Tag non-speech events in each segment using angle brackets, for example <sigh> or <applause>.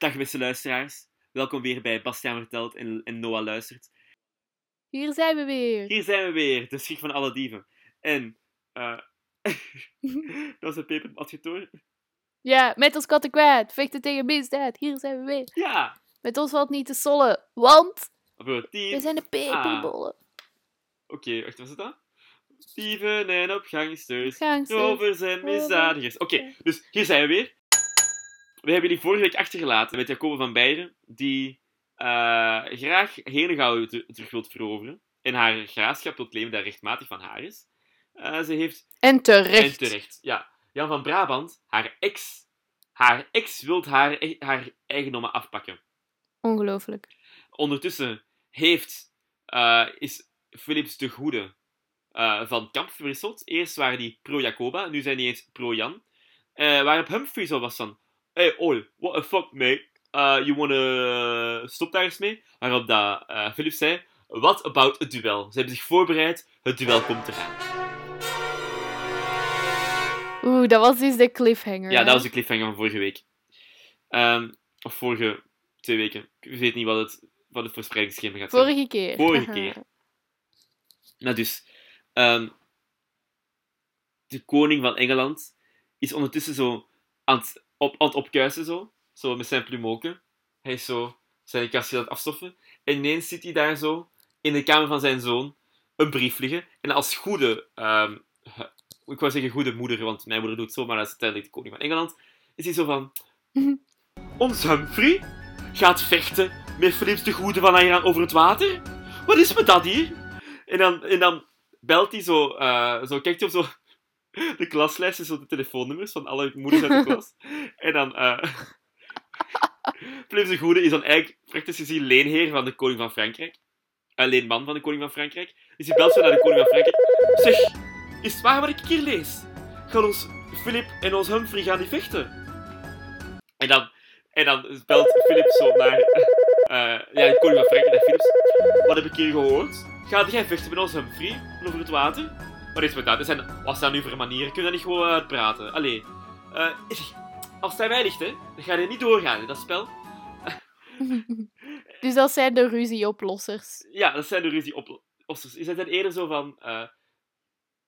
Dag beste luisteraars. Welkom weer bij Bastiaan Vertelt en, en Noah Luistert. Hier zijn we weer. Hier zijn we weer, de schrik van alle dieven. En, eh <laughs> dat was een peper adjectoor. Ja, met ons katten kwijt. Vechten tegen misdaad. Hier zijn we weer. Ja, Met ons valt niet te sollen. Want we zijn de peperbollen. Oké, wacht, was het dat? Dieven en opgangsters, Gangsters. rovers en misdadigers. Oké, dus hier zijn we weer. We hebben jullie vorige week achtergelaten met Jacobo van Beieren, die eh, graag Henegouwen te- terug wilt veroveren. En haar graafschap wil claimen dat rechtmatig van haar is. Eh, ze heeft En terecht. En terecht, ja. Jan van Brabant, haar ex, haar ex wil haar, e- haar eigendommen afpakken. Ongelooflijk. Ondertussen heeft, eh, is Philips de Goede van kamp verwisseld. Eerst waren die pro-Jacoba, nu zijn die eens pro-Jan. Eh waarop Humphrey zo was van... Hey, ol, what the fuck, mate? Uh, you wanna... Stop daar eens mee. Waarop dat, eh, Philips zei... What about het duel? Ze hebben zich voorbereid, het duel komt eraan. Oeh, dat was dus de cliffhanger. Ja, hè? dat was de cliffhanger van vorige week. Ehm, of vorige twee weken. Ik weet niet wat het, wat het verspreidingsschema gaat zijn. Vorige keer. Vorige <laughs> keer. Nou, dus... ehm, de koning van Engeland is ondertussen zo aan het, op, aan het opkuisen, zo. Zo met zijn plumoken. Hij is zo zijn kastje aan het afstoffen. En ineens zit hij daar zo, in de kamer van zijn zoon, een brief liggen. En als goede... ehm, ik wou zeggen goede moeder, want mijn moeder doet zo, maar dat is uiteindelijk de koning van Engeland. Is hij zo van... <laughs> Ons Humphrey gaat vechten met Philips de Goede van Engeland over het water? Wat is met dat hier? En dan, en dan belt hij zo, eh, zo kijkt hij op zo <laughs> de klaslijst, zo de telefoonnummers van alle moeders uit de klas. <laughs> En dan, eh <laughs> Philips de Goede is dan eigenlijk praktisch gezien leenheer van de koning van Frankrijk. Uh, leenman van de koning van Frankrijk. Dus hij belt zo naar de koning van Frankrijk. Zeg, is het waar wat ik hier lees? Gaan ons Philip en ons Humphrey gaan die vechten? En dan, en dan belt Philip zo naar eh, ja, de koning van Frankrijk, naar Philips. Wat heb ik hier gehoord? Ga jij vechten met ons Humphrey over het water? Wat is met dat? Zijn, wat zijn nu voor manieren? Kun je dat niet gewoon uitpraten? Allee. eh, als hij mij ligt, hè, dan ga je niet doorgaan in dat spel. <laughs> dus dat zijn de ruzieoplossers. Ja, dat zijn de ruzieoplossers. Ze zijn eerder zo van... eh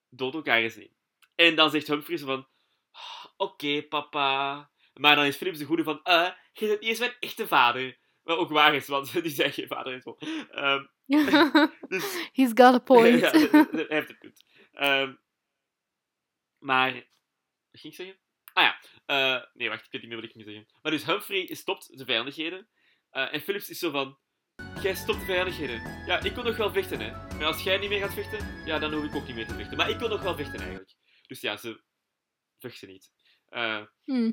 dood elkaar eens niet. En dan zegt Humphrey zo van... "Ah, Oké, papa. Maar dan is Philips de goede van... eh je bent niet eens mijn echte vader. Wat ook waar is, want <laughs> die zijn geen vader en zo. <laughs> Dus He's got a point. ja, hij heeft een punt. Ehm, maar... Wat ging ik zeggen? Ah ja. eh, nee, wacht. Ik weet niet meer wat ik ging zeggen. Maar dus Humphrey stopt de vijandigheden. eh, en Philips is zo van... Jij stopt de vijandigheden. Ja, ik kon nog wel vechten, hè. Maar als jij niet meer gaat vechten, ja, dan hoef ik ook niet meer te vechten. Maar ik kon nog wel vechten, eigenlijk. Dus ja, ze vechten niet. Eh, Hm.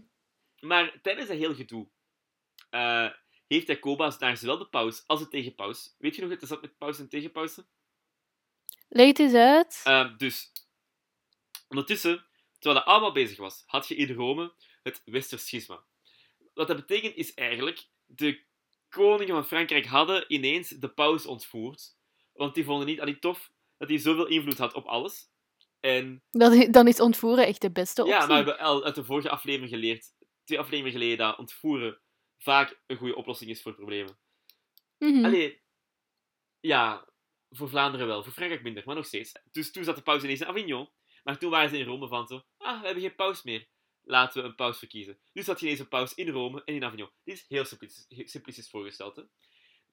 maar tijdens dat heel gedoe heeft Jacoba naar zowel de paus als de tegenpaus... Weet je nog dat het zat met paus en tegenpausen? Leg het eens uit. Ehm, dus, ondertussen, terwijl dat allemaal bezig was, had je in Rome het Westerschisma. Wat dat betekent is eigenlijk, de koningen van Frankrijk hadden ineens de paus ontvoerd, want die vonden niet, niet tof dat hij zoveel invloed had op alles. En Dan, dan is ontvoeren echt de beste optie. ja, maar we hebben al uit de vorige aflevering geleerd, twee afleveringen geleden, dat ontvoeren vaak een goede oplossing is voor problemen. Mhm. Allee, ja, voor Vlaanderen wel, voor Frankrijk minder, maar nog steeds. Dus toen zat de paus ineens in Avignon, maar toen waren ze in Rome van zo, ah, we hebben geen paus meer. Laten we een paus verkiezen. Dus had je ineens een paus in Rome en in Avignon. Dit is heel simplistisch, simplistisch voorgesteld, hè.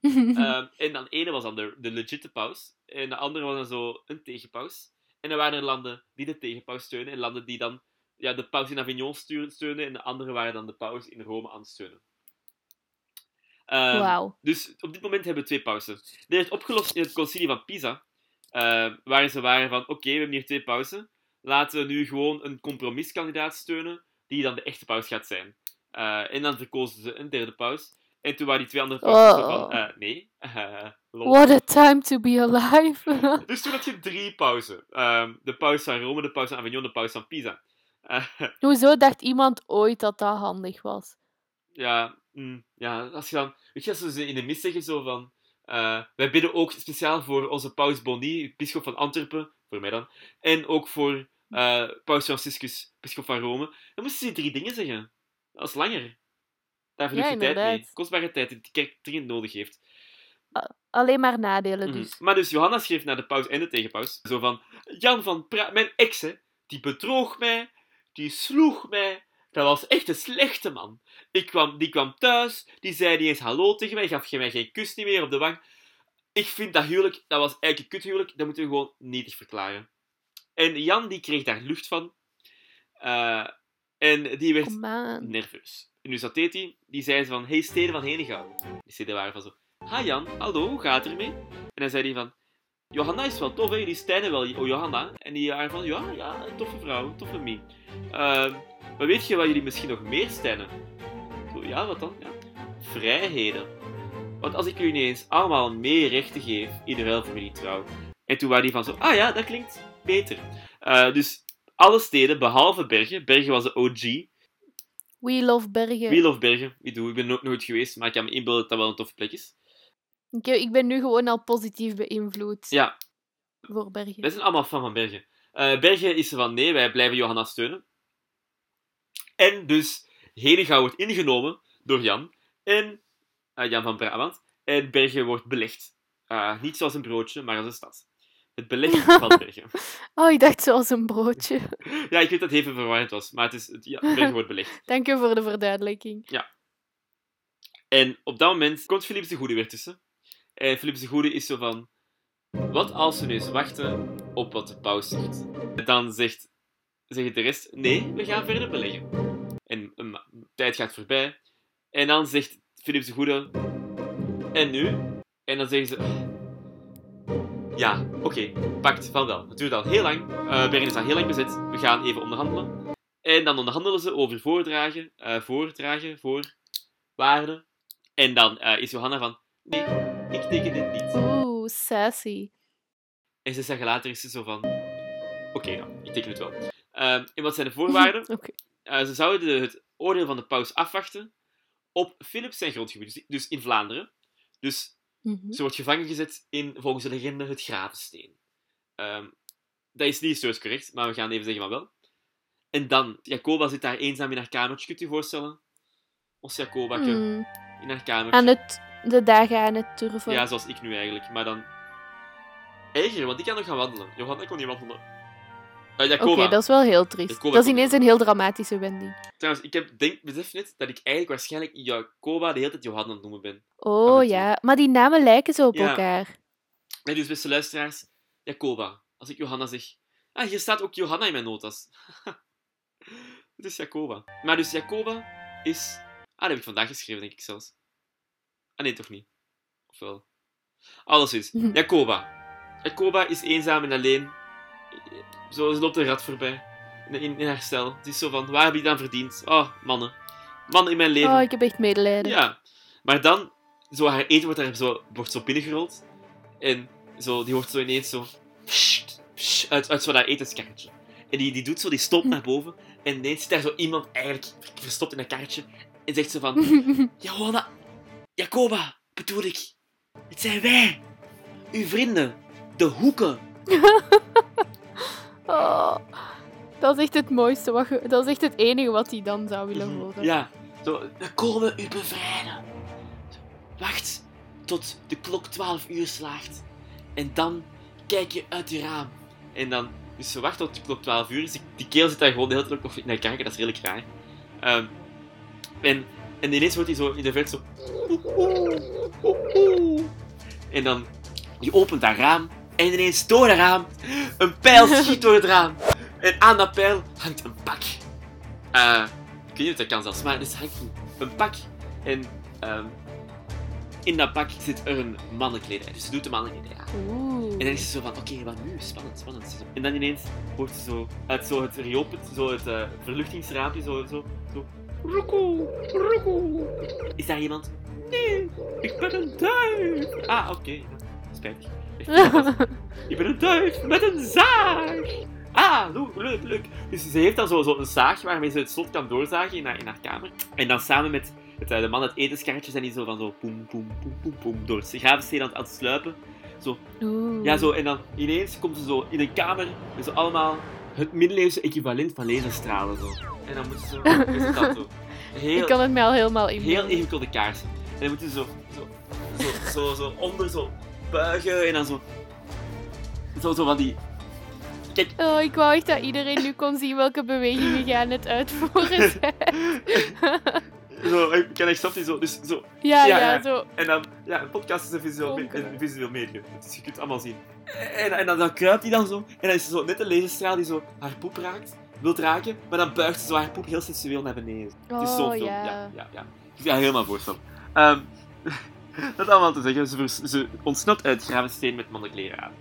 <laughs> Ehm, en dan ene was dan de, de legitte paus, en de andere was dan zo een tegenpaus. En dan waren er landen die de tegenpaus steunen, en landen die dan ja, de paus in Avignon steunen, en de andere waren dan de paus in Rome aan het steunen. Ehm, dus op dit moment hebben we twee pausen. Dit werd opgelost in het concilie van Pisa, eh, waar ze waren van, oké, we hebben hier twee pausen, laten we nu gewoon een compromiskandidaat steunen, die dan de echte paus gaat zijn. Eh, en dan verkozen ze een derde paus. En toen waren die twee andere pausen zo van, Oh. eh, nee. <laughs> What a time to be alive. <laughs> Dus toen had je drie pausen. Ehm, de paus van Rome, de paus van Avignon, de paus van Pisa. Eh, <laughs> Hoezo dacht iemand ooit dat dat handig was? ja, mm, ja, als je dan... Weet je, als ze in de mis zeggen zo van... eh, wij bidden ook speciaal voor onze paus Bonny, bisschop van Antwerpen, voor mij dan. En ook voor eh, paus Franciscus, bisschop van Rome. Dan moesten ze drie dingen zeggen. Dat is langer. Daar verlies Ja, je tijd mee. Kostbare tijd die de kerk dringend nodig heeft. Alleen maar nadelen Mhm. dus. Maar dus Johanna schreef naar de paus en de tegenpaus zo van... Jan van Pra... Mijn ex, hè, die bedroog mij, die sloeg mij. Dat was echt een slechte man. Ik kwam, die kwam thuis, die zei niet eens hallo tegen mij, gaf mij geen kus niet meer op de wang. Ik vind dat huwelijk, dat was eigenlijk een kuthuwelijk, dat moeten we gewoon nietig verklaren. En Jan, die kreeg daar lucht van. Eh, en die werd nerveus. En dus dat deed hij. Die zei ze van, hey steden van Henegouwen. Die steden waren van zo, ha Jan, hallo, hoe gaat het ermee? En dan zei hij van, Johanna is wel tof, hè? Die Stijnen wel, oh Johanna. En die waren van, ja, ja, een toffe vrouw, een toffe mie. Ehm, maar weet je wat jullie misschien nog meer Stijnen? Zo, ja, wat dan? Ja. Vrijheden. Want als ik jullie niet eens allemaal meer rechten geef in ruil voor jullie trouw. En toen waren die van zo, ah ja, dat klinkt beter. Eh, dus alle steden, behalve Bergen. Bergen was de OG. We love Bergen. We love Bergen. Ik, doe, ik ben ook nooit geweest, maar ik kan me inbeelden dat dat wel een toffe plek is. Ik, ik ben nu gewoon al positief beïnvloed Ja, voor Bergen. wij zijn allemaal fan van Bergen. Eh, Bergen is er van, nee, wij blijven Johanna steunen. En dus, Henegouw wordt ingenomen door Jan. En, eh, Jan van Brabant. En Bergen wordt belegd. Eh, niet zoals een broodje, maar als een stad. Het beleggen van <laughs> Bergen. Oh, ik dacht zoals een broodje. <laughs> Ja, ik weet dat het even verwarrend was, maar het is, het- ja, Bergen wordt belegd. <laughs> Dank u voor de verduidelijking. En op dat moment komt Philips de Goede weer tussen. En Philips de Goede is zo van... Wat als we nu eens wachten op wat de paus zegt? Dan zegt, zegt de rest... Nee, we gaan verder beleggen. En een tijd gaat voorbij. En dan zegt Philips de Goede... En nu? En dan zeggen ze... Ja, oké, pakt van wel. Het duurt al heel lang. Bergen is al heel lang bezet. We gaan even onderhandelen. En dan onderhandelen ze over voordragen, eh voordragen, voorwaarden. En dan eh, is Johanna van, nee, ik teken dit niet. Oeh, sassy. En zes jaar later is ze zo van, oké dan, ik teken het wel. Ehm, en wat zijn de voorwaarden? <laughs> Oké. Eh, ze zouden de- het oordeel van de paus afwachten op Philips zijn grondgebied, dus- dus in Vlaanderen. Dus Mhm. ze wordt gevangen gezet in, volgens de legende, het Gravensteen. Ehm, dat is niet historisch correct, maar we gaan even zeggen van wel. En dan, Jacoba zit daar eenzaam in haar kamertje, kunt u je voorstellen? Ons Jacoba Hmm. in haar kamertje. Aan het, de dagen aan het turven. Ja, zoals ik nu eigenlijk. Maar dan... Erger, want ik kan nog gaan wandelen. Johanna kon niet wandelen. Eh, Oké, dat is wel heel triest. Jacoba dat is ineens een heel dramatische wending. Trouwens, ik heb, denk, besef net dat ik eigenlijk waarschijnlijk Jacoba de hele tijd Johanna aan noemen ben. Oh ja, maar die namen lijken zo op Ja. elkaar. Nee, dus beste luisteraars, Jacoba. Als ik Johanna zeg... Ah, hier staat ook Johanna in mijn notas. <laughs> Het is Jacoba. Maar dus Jacoba is... Ah, dat heb ik vandaag geschreven, denk ik zelfs. Ah, nee, toch niet. Of wel? Alles is. Jacoba. Jacoba is eenzaam en alleen. Zo, ze loopt een rat voorbij. In, in, in haar cel. Het is zo van, waar heb je dan verdiend? Oh, mannen. Mannen in mijn leven. Oh, ik heb echt medelijden. Ja, maar dan, zo haar eten wordt, daar zo, wordt zo binnengerold. En zo, die wordt zo ineens zo... pssst, pssst, uit, uit zo dat etenskarretje. En die, die doet zo, die stopt naar boven. En ineens zit daar zo iemand eigenlijk verstopt in een karretje. En zegt ze van... <laughs> Johanna, Jacoba, bedoel ik. Het zijn wij. Uw vrienden. De hoeken. <laughs> Oh, dat is echt het mooiste. Wat dat is echt het enige wat hij dan zou willen horen. Ja, zo, we komen u bevrijden. Wacht tot de klok 12 uur slaagt. En dan kijk je uit je raam. En dan, dus ze wacht tot de klok 12 uur. Dus die, keel zit daar gewoon de hele tijd nog naar kijken. Dat is redelijk raar. Ehm, en, en ineens wordt hij zo in de verte zo. En dan, je opent dat raam. En ineens door dat raam, een pijl <laughs> schiet door het raam. En aan dat pijl hangt een pak. Eh, ik weet niet of dat kan zelfs, maar er hangt een, een pak. En ehm, in dat pak zit er een mannenkledij. Dus ze doet de mannenkledij aan. Oeh. En dan is ze zo van, oké, wat nu? Spannend, spannend. En dan ineens hoort ze zo uit zo het rioolpunt, zo het eh, verluchtingsraampje, zo, zo, zo. Roekoe, roekoe. Is daar iemand? Nee, ik ben een duif. Ah, oké. Spijtig. <laughs> Ik ben een duif met een zaag. Ah, leuk, leuk. Dus ze heeft dan zo, zo een zaag waarmee ze het slot kan doorzagen in haar, in haar kamer. En dan samen met het, eh, de man uit het etenskarretje zijn die zo van zo poem, poem, poem, poem, poem door het gravensteen aan, het- aan het sluipen. Zo, Oeh. ja, zo, en dan ineens komt ze zo in een kamer met zo allemaal het middeleeuwse equivalent van laserstralen. Zo. En dan moet ze zo, <laughs> heel, Ik kan het mij al helemaal heel inbeelden. ingewikkelde kaarsen. En dan moeten ze zo, zo, zo, zo, zo onder zo buigen en dan zo. Zo, zo van die. Kijk, Oh, ik wou echt dat iedereen nu kon zien welke bewegingen jij aan het uitvoeren <laughs> zo, ik kan echt snap zo. Dus zo. ja, Ja, zo. En dan, ja, een podcast is een visueel, een visueel medium. Dus je kunt het allemaal zien. En, en dan, dan kruipt hij dan zo. En dan is er zo net een laserstraal die zo haar poep raakt. Wilt raken, maar dan buigt ze haar poep heel sensueel naar beneden. Het is zo Oh, film. ja. Ja, ja, ja. Ga helemaal voorstellen. Ehm <laughs> dat allemaal te zeggen, ze, vers- ze ontsnapt uit Gravensteen met mannen kleren aan.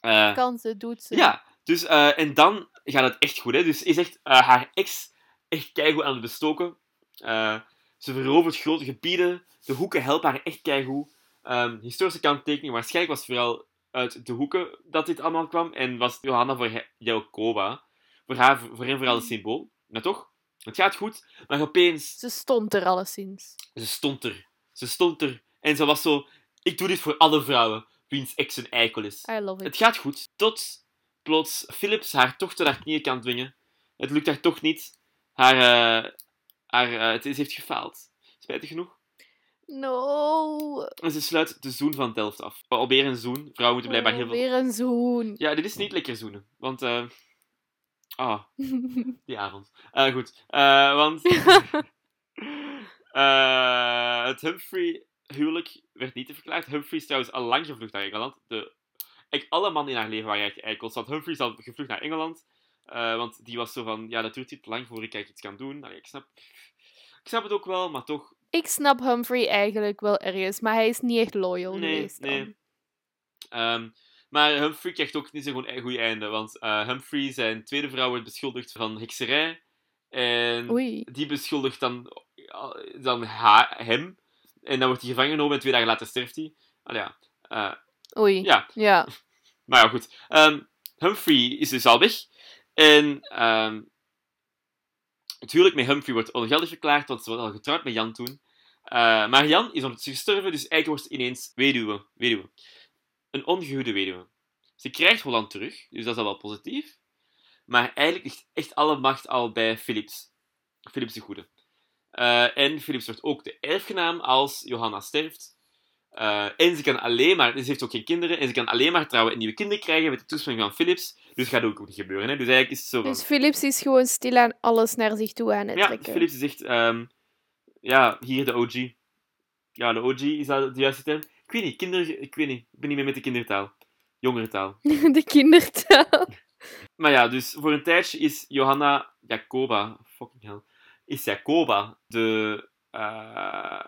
Eh, Kan ze, doet ze. ja, dus, eh, en dan gaat het echt goed. Hè? Dus is echt eh, haar ex echt keigoed aan het bestoken. Ze verovert grote gebieden. De hoeken helpen haar echt keigoed. Ehm historische kanttekening, waarschijnlijk was het vooral uit de hoeken dat dit allemaal kwam. En was Johanna voor Jacoba. Voor haar voor hen vooral een symbool. Maar toch, het gaat goed. Maar opeens, Ze stond er alleszins. ze stond er. Ze stond er. En ze was zo, ik doe dit voor alle vrouwen wiens ex een eikel is. I love it. Het gaat goed, tot plots Philips haar toch tot haar knieën kan dwingen. Het lukt haar toch niet. Haar, eh, haar, eh, het is, heeft gefaald. Spijtig genoeg. No. En ze sluit de zoen van Delft af. Alweer een zoen. Vrouwen moeten blijkbaar heel veel... Weer een zoen. Ja, dit is niet lekker zoenen. Want... eh Ah, <laughs> die avond. Eh, goed. Eh, want... <laughs> eh, het Humphrey-huwelijk werd niet verklaard. Humphrey is trouwens al lang gevlucht naar Engeland. De, ik, alle mannen in haar leven waren eigenlijk eikels. Want Humphrey is al gevlucht naar Engeland. want die was zo van... Ja, dat duurt hier te lang voor ik eigenlijk iets kan doen. Allee, ik, snap, ik snap het ook wel, maar toch... Ik snap Humphrey eigenlijk wel ergens, maar hij is niet echt loyal Nee, geweest. dan. nee. Ehm, maar Humphrey krijgt ook niet zo'n goed einde. Want eh, Humphrey, zijn tweede vrouw, wordt beschuldigd van hekserij. En Oei. die beschuldigt dan, dan hem. En dan wordt hij gevangen genomen en twee dagen later sterft hij. Allee, ja. Eh, Oei. ja, Ja. <laughs> maar ja, goed. Ehm, Humphrey is dus al weg. En ehm, het huwelijk met Humphrey wordt ongeldig verklaard, want ze was al getrouwd met Jan toen. Eh, maar Jan is ondertussen gestorven, dus eigenlijk wordt ze ineens weduwe. weduwe. Een ongehuwde weduwe. Ze krijgt Holland terug, dus dat is al wel positief. Maar eigenlijk ligt echt alle macht al bij Philips. Philips de Goede. Eh, en Philips wordt ook de erfgenaam als Johanna sterft. Eh, en ze kan alleen maar, dus ze heeft ook geen kinderen, en ze kan alleen maar trouwen en nieuwe kinderen krijgen met de toestemming van Philips. Dus gaat ook niet gebeuren. Hè? Dus eigenlijk is het zo van... Dus Philips is gewoon stilaan alles naar zich toe aan het ja, trekken. Philips zegt, ehm, ja, hier de OG. Ja, de OG, is dat de juiste term? Ik weet niet, kinder, ik weet niet, ik ben niet meer met de kindertaal. Jongerentaal. <laughs> De kindertaal. <laughs> Maar ja, dus voor een tijdje is Johanna Jacoba, fucking hell, is Jacoba de, eh,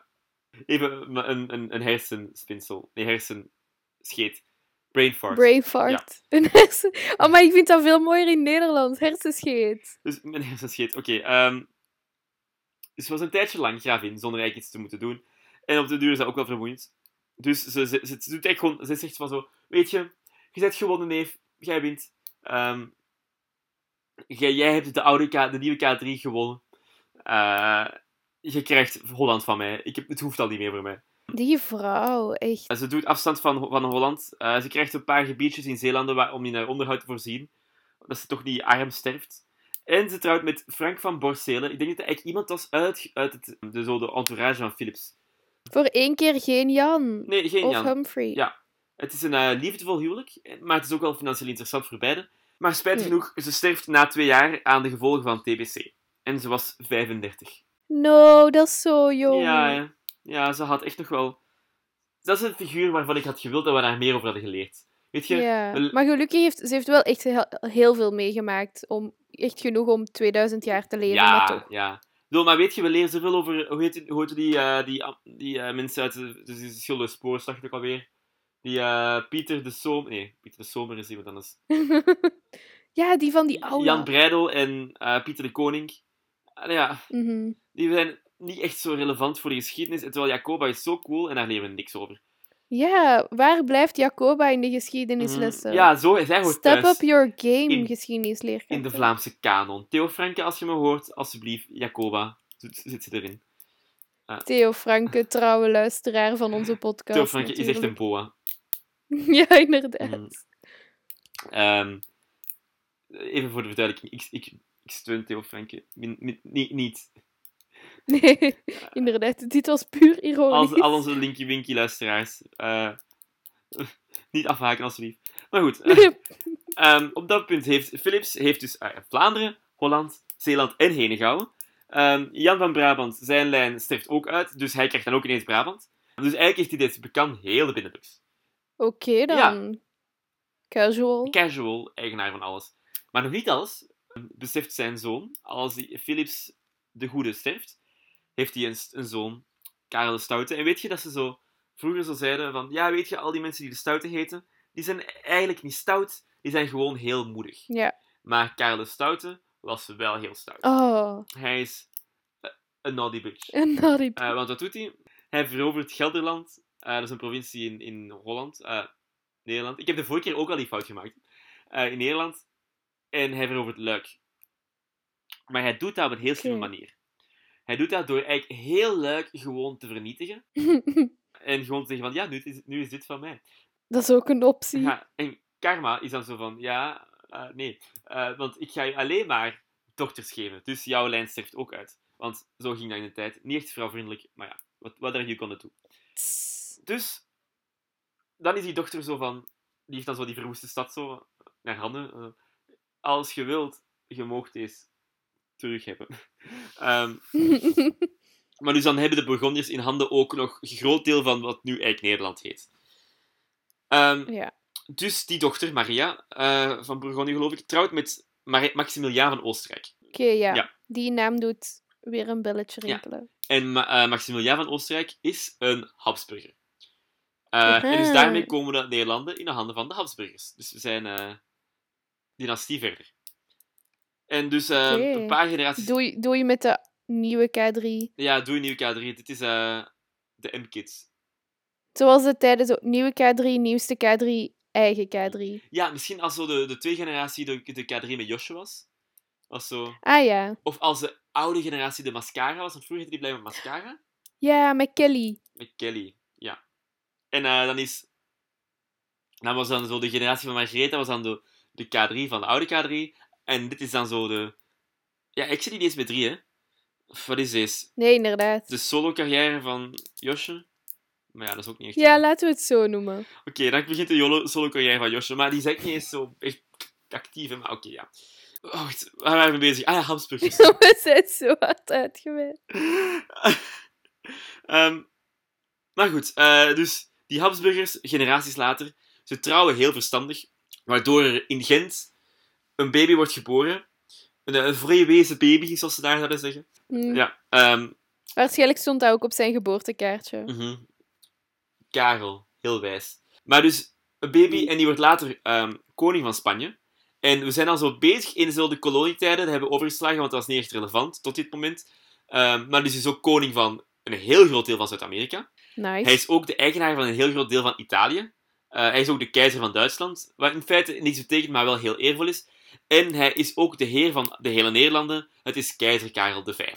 even een, een, een hersenspinsel, nee, hersenscheet, brain fart. Brain fart. <laughs> Een hersen... Oh, maar ik vind dat veel mooier in Nederlands. Hersenscheet. Dus mijn hersenscheet, oké. ehm, dus ze was een tijdje lang gravin, zonder eigenlijk iets te moeten doen. En op de duur is dat ook wel vermoeiend. Dus ze, ze, ze, ze doet echt gewoon, ze zegt van zo, weet je, je bent gewonnen, neef, jij wint. Ehm, jij, jij hebt de, oude K, de nieuwe K3 gewonnen. Eh, je krijgt Holland van mij. Ik heb, het hoeft al niet meer voor mij. Die vrouw, echt. Eh, Ze doet afstand van, van Holland. Eh, ze krijgt een paar gebiedjes in Zeeland waar, om in haar onderhoud te voorzien. Dat ze toch niet arm sterft. En ze trouwt met Frank van Borselen. Ik denk dat hij eigenlijk iemand was uit, uit het, de, zo de entourage van Philips. Voor één keer geen Jan. Nee, geen of Jan. Humphrey. Ja. Het is een eh, liefdevol huwelijk, maar het is ook wel financieel interessant voor beiden. Maar spijtig genoeg, ze sterft na twee jaar aan de gevolgen van TBC. En ze was 35. No, dat is zo jong. Ja, ja, ze had echt nog wel... Dat is een figuur waarvan ik had gewild dat we daar meer over hadden geleerd. Weet je? Ja. Maar gelukkig heeft ze heeft wel echt heel, veel meegemaakt. Om, echt genoeg om 2000 jaar te leven, maar toch. ja. Zo, maar weet je, we leren zoveel over... Hoe heet, hoe heet die, eh, die, die eh, mensen uit de, dus die schilder spoor, zag ik ook alweer? Die eh, Pieter de Somer... Nee, Pieter de Somer is iemand anders. <laughs> ja, die van die oude. Jan Breidel en Pieter de Koning. Allee, ja, Mhm. Die zijn niet echt zo relevant voor de geschiedenis. En terwijl Jacoba is zo cool en daar leren we niks over. Ja, waar blijft Jacoba in de geschiedenislessen? Mhm. Ja, zo, zij hoort Step thuis up your game, in- geschiedenisleerkracht. in de Vlaamse kanon. Theo Franke, als je me hoort, alsjeblieft, Jacoba, zit, ze erin. Theo Franke, trouwe luisteraar van onze podcast. Theo Franke is echt een boa. <laughs> Ja, inderdaad. Mhm. Ehm, even voor de verduidelijking, ik, ik, ik steun Theo Franke. Min- min- niet, niet, <laughs> Nee, inderdaad. Dit was puur ironisch. Als, al onze Linky Winky luisteraars. eh, <laughs> niet afhaken, alsjeblieft. Maar goed, <laughs> ehm, op dat punt heeft Philips heeft dus eh, Vlaanderen, Holland, Zeeland en Henegouwen. Ehm, Jan van Brabant, zijn lijn sterft ook uit, dus hij krijgt dan ook ineens Brabant. Dus eigenlijk heeft hij deze bekend heel de Benelux. Oké dan. Casual. Casual, eigenaar van alles. Maar nog niet alles. Beseft zijn zoon, als Philips de Goede sterft, heeft hij een, een zoon, Karel de Stoute. En weet je dat ze zo vroeger zo zeiden van, ja, weet je, al die mensen die de Stoute heten, die zijn eigenlijk niet stout, die zijn gewoon heel moedig. Ja. Maar Karel de Stoute was wel heel stout. Oh, Hij is eh, een naughty bitch. <laughs> een naughty Eh, want wat doet hij? Hij verovert Gelderland. Eh, dat is een provincie in, in Holland. Nederland. Ik heb de vorige keer ook al die fout gemaakt. In Nederland. En hij verovert Luik. Maar hij doet dat op een heel slimme manier. Hij doet dat door eigenlijk heel Luik gewoon te vernietigen. <laughs> En gewoon te zeggen van, ja, nu is, nu is dit van mij. Dat is ook een optie. Ja, en karma is dan zo van, ja, eh, nee. Eh, want ik ga je alleen maar dochters geven. Dus jouw lijn sterft ook uit. Want zo ging dat in de tijd. Niet echt vrouwvriendelijk, maar ja, wat, wat er je kon. Tss. Dus, dan is die dochter zo van... Die heeft dan zo die verwoeste stad zo naar handen. eh, als je wilt, je moogt deze terug hebben. <laughs> Ehm, <laughs> maar dus dan hebben de Burgondiërs in handen ook nog een groot deel van wat nu eigenlijk Nederland heet. Ehm, ja. dus die dochter, Maria, eh, van Bourgondië geloof ik, trouwt met Mar- Maximiliaan van Oostenrijk. Oké, ja. Ja. Die naam doet weer een belletje Ja. rinkelen. En Ma- eh, Maximiliaan van Oostenrijk is een Habsburger. Eh, en dus daarmee komen de Nederlanden in de handen van de Habsburgers. Dus we zijn dynastie verder. En dus eh, een paar generaties... Doe, je- doe je met de nieuwe K3. Ja, doe een nieuwe K3. Dit is eh, de M-Kids. Zoals de tijden zo. Nieuwe K3, nieuwste K3, eigen K3. Ja, misschien als zo de, de twee generatie de, de K3 met Josje was. was zo... Ah ja. Of als de oude generatie de Mascara was. Want vroeger heette die blijven Mascara. Ja, met Kelly. Met Kelly, ja. En eh, dan is... Dan was dan zo de generatie van Margaretha was dan de, de K3 van de oude K3. En dit is dan zo de... Ja, ik zit niet eens met drie, hè. Of Wat is deze? Nee, inderdaad. De solo-carrière van Josje? Maar ja, dat is ook niet echt... Ja, laten we het zo noemen. Oké, dan begint de solo-carrière van Josje. Maar die is eigenlijk niet eens zo echt actief, hè. Maar oké, ja. Oh, wacht, waar waren we bezig? Ah ja, Habsburgers. <laughs> we zijn zo hard uitgeweid. <laughs> Ehm, maar goed, eh, dus die Habsburgers, generaties later, ze trouwen heel verstandig, waardoor er in Gent een baby wordt geboren. Een, een vreewezen baby, zoals ze daar zouden zeggen. Hm. Ja, ehm, Waarschijnlijk stond dat ook op zijn geboortekaartje. mhm. Karel, heel wijs. Maar dus een baby, en die wordt later ehm, koning van Spanje. En we zijn dan zo bezig in de kolonietijden, dat hebben we overgeslagen, want dat was niet echt relevant tot dit moment. Ehm, maar dus is ook koning van een heel groot deel van Zuid-Amerika. Nice. Hij is ook de eigenaar van een heel groot deel van Italië. Eh, hij is ook de keizer van Duitsland, wat in feite niets betekent, maar wel heel eervol is. En hij is ook de heer van de hele Nederlanden. Het is keizer Karel V.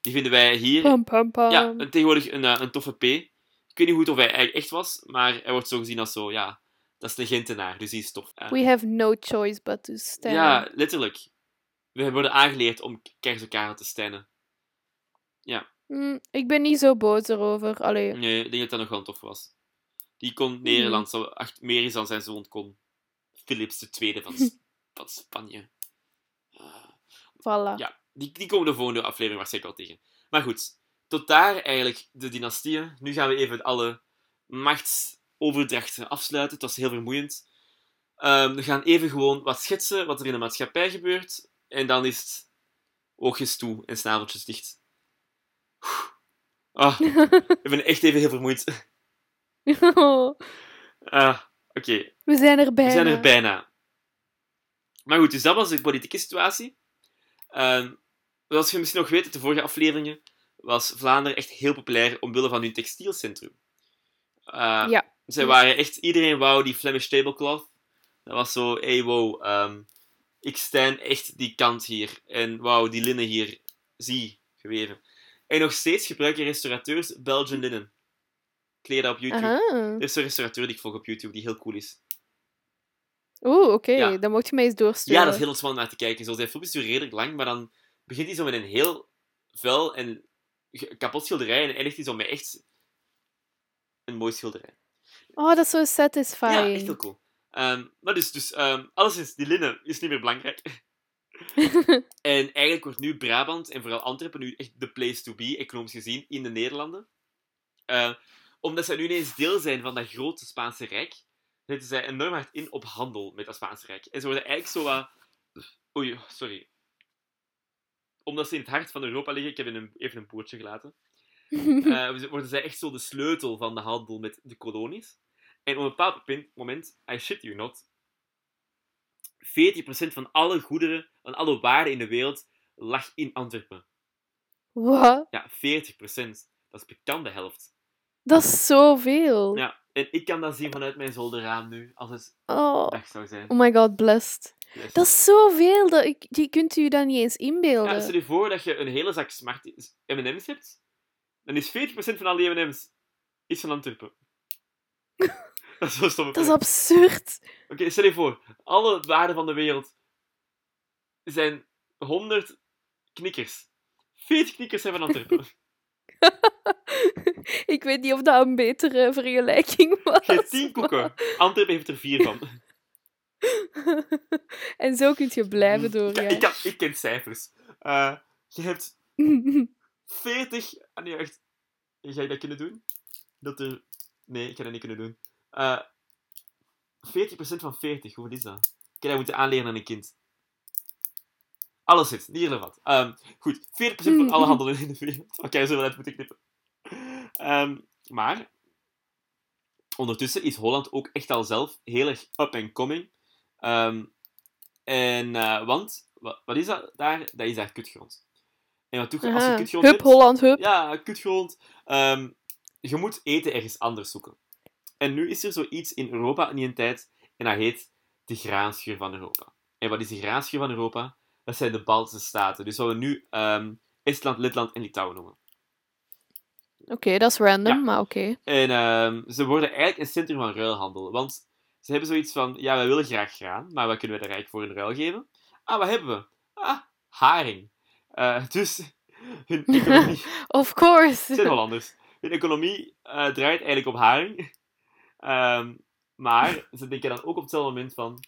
Die vinden wij hier Pam, pam, pam. ja, een- tegenwoordig een, eh, een toffe P. Ik weet niet goed of hij eigenlijk echt was, maar hij wordt zo gezien als zo, ja, dat is de Gentenaar, dus die is tof. Eh, We have no choice but to stand. ja, letterlijk. We worden aangeleerd om keizer Karel te stijnen. Hm, ik ben niet zo boos erover. Allee. Nee, ik denk dat dat nog wel tof was. Die kon Mhm. Nederland zo echt meer is dan zijn zoon kon. Philips II van, <laughs> Van Spanje. Ah, Voilà. ja, die, die komen de volgende aflevering waarschijnlijk wel tegen. Maar goed, tot daar eigenlijk de dynastieën. Nu gaan we even alle machtsoverdrachten afsluiten. Het was heel vermoeiend. Ehm, we gaan even gewoon wat schetsen wat er in de maatschappij gebeurt. En dan is het oogjes toe en snaveltjes dicht. Ah, <laughs> ik ben echt even heel vermoeid. <laughs> Ah, oké. we zijn er bijna. We zijn er bijna. Maar goed, dus dat was de politieke situatie. Ehm, zoals je misschien nog weet uit de vorige afleveringen, was Vlaanderen echt heel populair omwille van hun textielcentrum. Eh, Ja. Zij waren echt, iedereen wou die Flemish tablecloth. Dat was zo, hey wow, ehm, ik staan echt die kant hier. En wauw, die linnen hier, zie, geweven. En nog steeds gebruiken restaurateurs Belgian linnen. Kleden op YouTube. Aha. Er is een restaurateur die ik volg op YouTube, die heel cool is. Oeh, oké. Ja. Dan mocht je mij eens doorsturen. Ja, dat is heel spannend naar te kijken. Zo, zijn filmpjes duren redelijk lang, maar dan begint hij zo met een heel vuil en kapot schilderij en eindigt hij zo met echt een mooi schilderij. Oh, dat is zo Ja, satisfying. echt heel cool. Ehm, maar dus, dus ehm, alleszins, die linnen is niet meer belangrijk. <laughs> en eigenlijk wordt nu Brabant en vooral Antwerpen nu echt de place to be, economisch gezien, in de Nederlanden. Eh, omdat zij nu ineens deel zijn van dat grote Spaanse Rijk, zetten zij enorm hard in op handel met dat Spaanse Rijk. En ze worden eigenlijk zo wat... Oei, sorry. Omdat ze in het hart van Europa liggen, ik heb een, even een poortje gelaten, <laughs> eh, worden zij echt zo de sleutel van de handel met de kolonies. En op een bepaald moment, I shit you not, 40% van alle goederen, van alle waarden in de wereld, lag in Antwerpen. Wat? Ja, 40%. Dat is bekend de helft. Dat is zoveel. Ja, en ik kan dat zien vanuit mijn zolderraam nu, als het Oh. dag zou zijn. oh my god, blessed. Dat is zoveel. Dat ik, die kunt u dan niet eens inbeelden. Ja, stel je voor dat je een hele zak Smart M&M's hebt, dan is 40% van al die M&M's is van Antwerpen. <laughs> dat is zo stom. Dat is absurd. Oké, stel je voor, alle waarden van de wereld zijn 100 knikkers. 40 knikkers zijn van Antwerpen. <laughs> <laughs> ik weet niet of dat een betere vergelijking <laughs> was. Je hebt 10 koeken. <laughs> Antwerpen heeft er 4 van. en zo kun je blijven Ja, doorgaan. ik, kan, ik ken cijfers. Eh, je hebt 40. Ah, nee, echt. Ga je dat kunnen doen? Dat er. Nee, ik ga dat niet kunnen doen. Eh 40% van 40, hoeveel is dat? Ik heb dat moeten aanleren aan een kind. Alles zit, niet relevant. Ehm, goed, 40% van alle handel in de wereld. Oké, zullen we dat moeten knippen. Ehm, maar, ondertussen is Holland ook echt al zelf heel erg up and coming. Ehm, en, eh, want, wat, wat is dat daar? Dat is daar kutgrond. En wat doe je als je kutgrond Hup, hebt? Holland, hup. Ja, kutgrond. Ehm, je moet eten ergens anders zoeken. En nu is er zoiets in Europa in die tijd, en dat heet de graanschuur van Europa. En wat is de graanschuur van Europa? Dat zijn de Baltische staten. Dus wat we nu Estland, Letland en Litouwen noemen. Oké, dat is random, Ja. maar oké. En ehm, ze worden eigenlijk een centrum van ruilhandel. Want ze hebben zoiets van, ja, wij willen graag graan, maar wat kunnen we daar eigenlijk voor in ruil geven? Ah, wat hebben we? Ah, haring. Eh, <laughs> dus hun economie... <laughs> Of course. Het zijn Hollanders. Hun economie eh, draait eigenlijk op haring. Ehm, maar ze denken dan ook op hetzelfde moment van...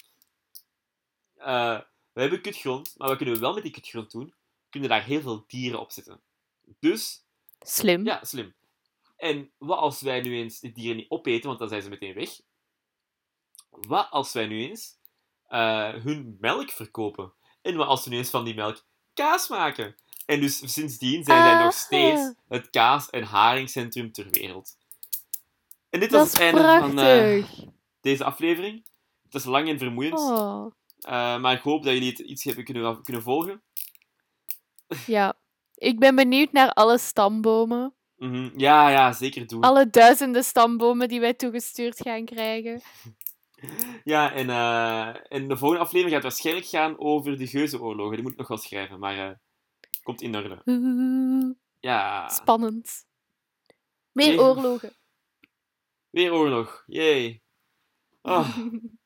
eh, we hebben kutgrond, maar wat kunnen we wel met die kutgrond doen? We kunnen daar heel veel dieren op zetten. Dus, Slim. ja, slim. En wat als wij nu eens die dieren niet opeten, want dan zijn ze meteen weg. Wat als wij nu eens eh, hun melk verkopen? En wat als we nu eens van die melk kaas maken? En dus sindsdien zijn zij nog Aha. steeds het kaas- en haringcentrum ter wereld. En dit Dat was het einde van eh, deze aflevering. Het is lang en vermoeiend, Oh. eh, maar ik hoop dat jullie het iets hebben kunnen, kunnen volgen. Ja. Ik ben benieuwd naar alle stambomen. Mhm. Ja, ja, zeker doen. Alle duizenden stambomen die wij toegestuurd gaan krijgen. <laughs> Ja, en, eh, en de volgende aflevering gaat waarschijnlijk gaan over de Geuzenoorlogen. Die moet ik nog wel schrijven, maar eh, komt in orde. Oeh, Ja, spannend. Meer oorlogen. weer oorlog. Yay. Oh, <laughs>